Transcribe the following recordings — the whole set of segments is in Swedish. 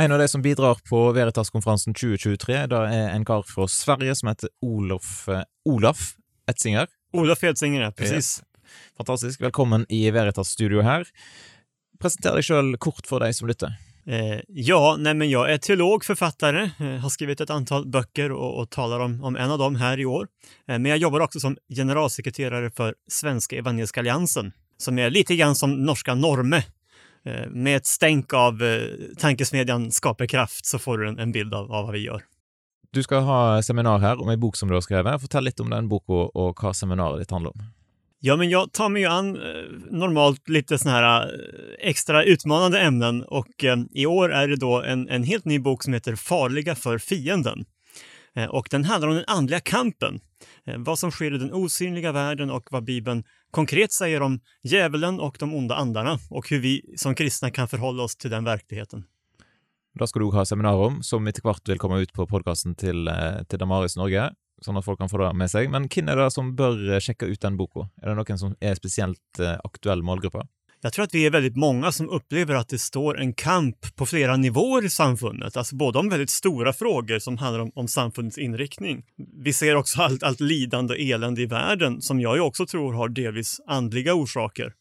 En av de som bidrar på Veritas-konferansen 2023, det er en kar fra Sverige som heter Olof, eh, Olaf Etzinger. Olof Edsinger, ja, precis. Fantastisk. Velkommen i Veritas-studio her. Presenter deg sjøl kort for de som lytter. Eh, ja, nej men jag är teolog, författare, eh, har skrivit ett antal böcker och, och talar om, om en av dem här i år. Eh, men jag jobbar också som generalsekreterare för Svenska Evangeliska Alliansen, som är lite grann som norska Norme. Eh, med ett stänk av eh, tankesmedjan Skaperkraft så får du en, en bild av, av vad vi gör. Du skal ha seminar her om en bok som du har skrevet. Fortell litt om den boka og hva seminaret ditt handler om. Ja, men jag tar mig ju an eh, normalt lite såna här eh, extra utmanande ämnen och eh, i år är det då en, en helt ny bok som heter Farliga för fienden. Eh, och den handlar om den andliga kampen, eh, vad som sker i den osynliga världen och vad Bibeln konkret säger om djävulen och de onda andarna och hur vi som kristna kan förhålla oss till den verkligheten. Da skal du ha seminar om, som etter hvert vil komme ut på podkasten til, eh, til Damaris Norge, sånn at folk kan få det med seg. Men hvem er det som bør eh, checka sjekke ut den boka? Er det noen som er spesielt aktuell målgruppe? Jag tror att vi är väldigt många som upplever att det står en kamp på flera nivåer i samfundet, alltså både om väldigt stora frågor som handlar om, om samfundets inriktning. Vi ser också allt, allt lidande och elände i världen som jag ju också tror har delvis andliga orsaker.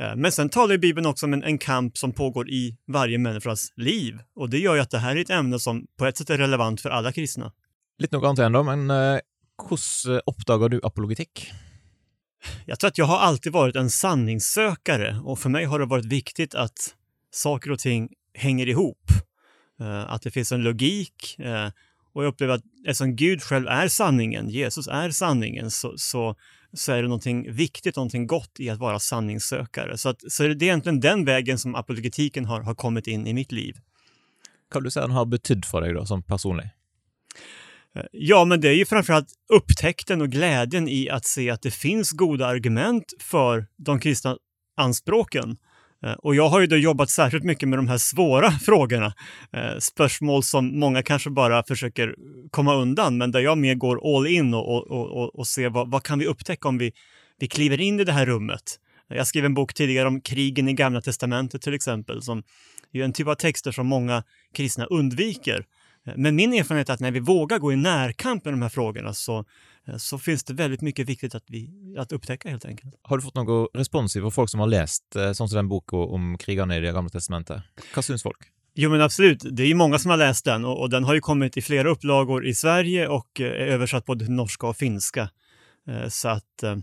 Eh, men sen talar ju Bibeln också om en, en kamp som pågår i varje människas liv och det gör ju att det här är ett ämne som på ett sätt är relevant för alla kristna. Lite något annat ändå, men eh, hvordan eh, du apologetik? Jag tror att jag har alltid varit en sanningssökare och för mig har det varit viktigt att saker och ting hänger ihop. Eh, att det finns en logik eh, och jag upplever att eftersom Gud själv är sanningen, Jesus är sanningen, så, så, så är det någonting viktigt, någonting gott i att vara sanningssökare. Så, att, så är egentligen den vägen som apologetiken har, har kommit in i mitt liv. Kan vil du si den har betytt för dig då som personlig? Eh, ja, men det är ju framförallt upptäckten och glädjen i att se att det finns goda argument för de kristna anspråken. Eh, och jag har ju då jobbat särskilt mycket med de här svåra frågorna. Eh, spörsmål som många kanske bara försöker komma undan, men där jag mer går all in och, och, och, och- och ser vad, vad kan vi upptäcka om vi, vi kliver in i det här rummet. Jag skrev en bok tidigare om krigen i Gamla Testamentet till exempel, som är en typ av texter som många kristna undviker. Men min erfarenhet är att när vi vågar gå i närkamp med de här frågorna så, så finns det väldigt mycket viktigt att, vi, att upptäcka helt enkelt. Har du fått noe respons fra folk som har lest eh, sånn som den boka om krigene i Det gamle testamentet? Hva syns folk? Jo men absolut, det är ju många som har läst den och, och den har ju kommit i flera upplagor i Sverige och eh, är översatt både till norska och finska. Eh, Så att eh,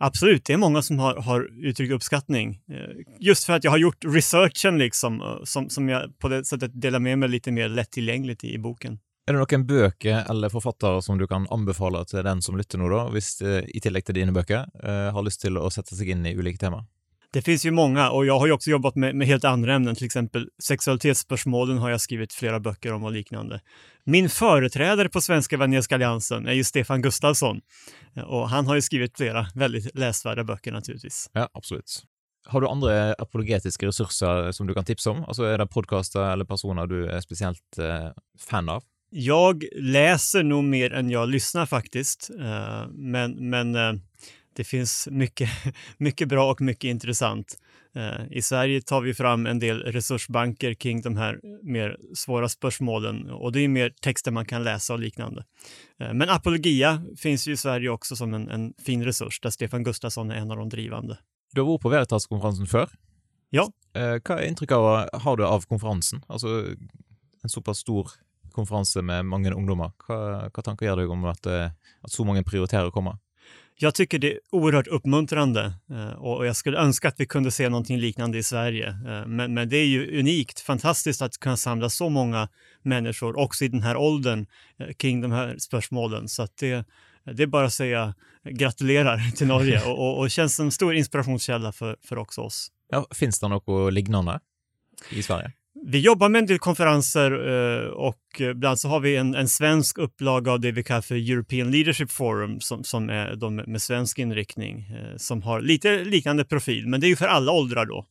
absolut, det är många som har, har uttryckt uppskattning. Eh, just för att jag har gjort researchen liksom, eh, som, som jag på det sättet delar med mig lite mer lättillgängligt i, i boken. Er det noen bøker eller författare som du kan anbefale till den som lytter nå, da, hvis eh, i tillegg til dine bøker har lust til å sette seg in i olika teman? Det finns ju många och jag har ju också jobbat med, med helt andra ämnen, till exempel sexualitetsspörsmålen har jag skrivit flera böcker om och liknande. Min företrädare på Svenska Evangeliska Alliansen är ju Stefan Gustafsson och han har ju skrivit flera väldigt läsvärda böcker naturligtvis. Ja, absolutt. Har du andre apologetiske ressurser som du kan tipse om? Altså Er det podkaster eller personer du er spesielt eh, fan av? Jag läser nog mer än jag lyssnar faktiskt, eh, men, men eh, det finns mycket, mycket bra och mycket intressant. Eh, I Sverige tar vi fram en del resursbanker kring de här mer svåra spörsmålen och det är mer texter man kan läsa och liknande. Eh, Men Apologia finns ju i Sverige också som en, en fin resurs där Stefan Gustafsson är en av de drivande. Du har vært på Veritas-konferansen før. Ja. Eh, hva inntrykk av, har du av konferansen? Altså en såpass stor konferanse med mange ungdommer. Hva, hva tanker gjør deg om at, eh, at så mange prioriterer å komme? Jag tycker det är oerhört uppmuntrande eh, och jag skulle önska att vi kunde se någonting liknande i Sverige. Eh, Men, men det är ju unikt, fantastiskt att kunna samla så många människor, också i den här åldern, eh, kring de här spörsmålen. Så det, det är bara att säga gratulerar till Norge och, och, och känns som en stor inspirationskälla för, för också oss. Ja, Fins det noe lignende i Sverige? Vi jobbar med en del konferenser eh, och bland annat så har vi en, en svensk upplaga av det vi kallar för European Leadership Forum som, som är de med svensk inriktning eh, som har lite liknande profil, men det är ju för alla åldrar då.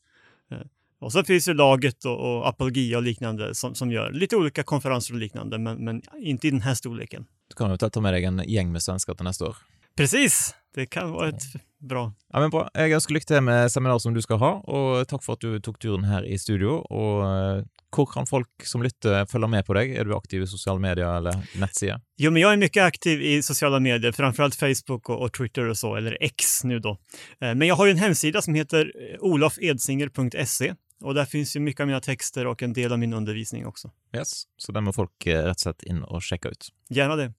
Eh, Och så finns ju laget och, och Apologia och liknande som, som gör lite olika konferenser och liknande, men, men inte i den här storleken. Du kan jo ta med deg en gjeng med svensker til neste år. Precis, det kan vara ett bra. Ja, men bra. Jeg ønsker lykke til med seminaret som du skal ha, og takk for at du tok turen her i studio. Og eh, hvor kan folk som lytter følge med på deg? Er du aktiv i sosiale medier eller nettsider? Jo, men jag är mycket aktiv i sociala medier, framförallt Facebook och, och Twitter och så, eller X nu då. Eh, Men jag har ju en hemsida som heter eh, olofedsinger.se och där finns ju mycket av mina texter och en del av min undervisning också. Yes. Så den må folk eh, og slett inn og sjekke ut. Gärna det.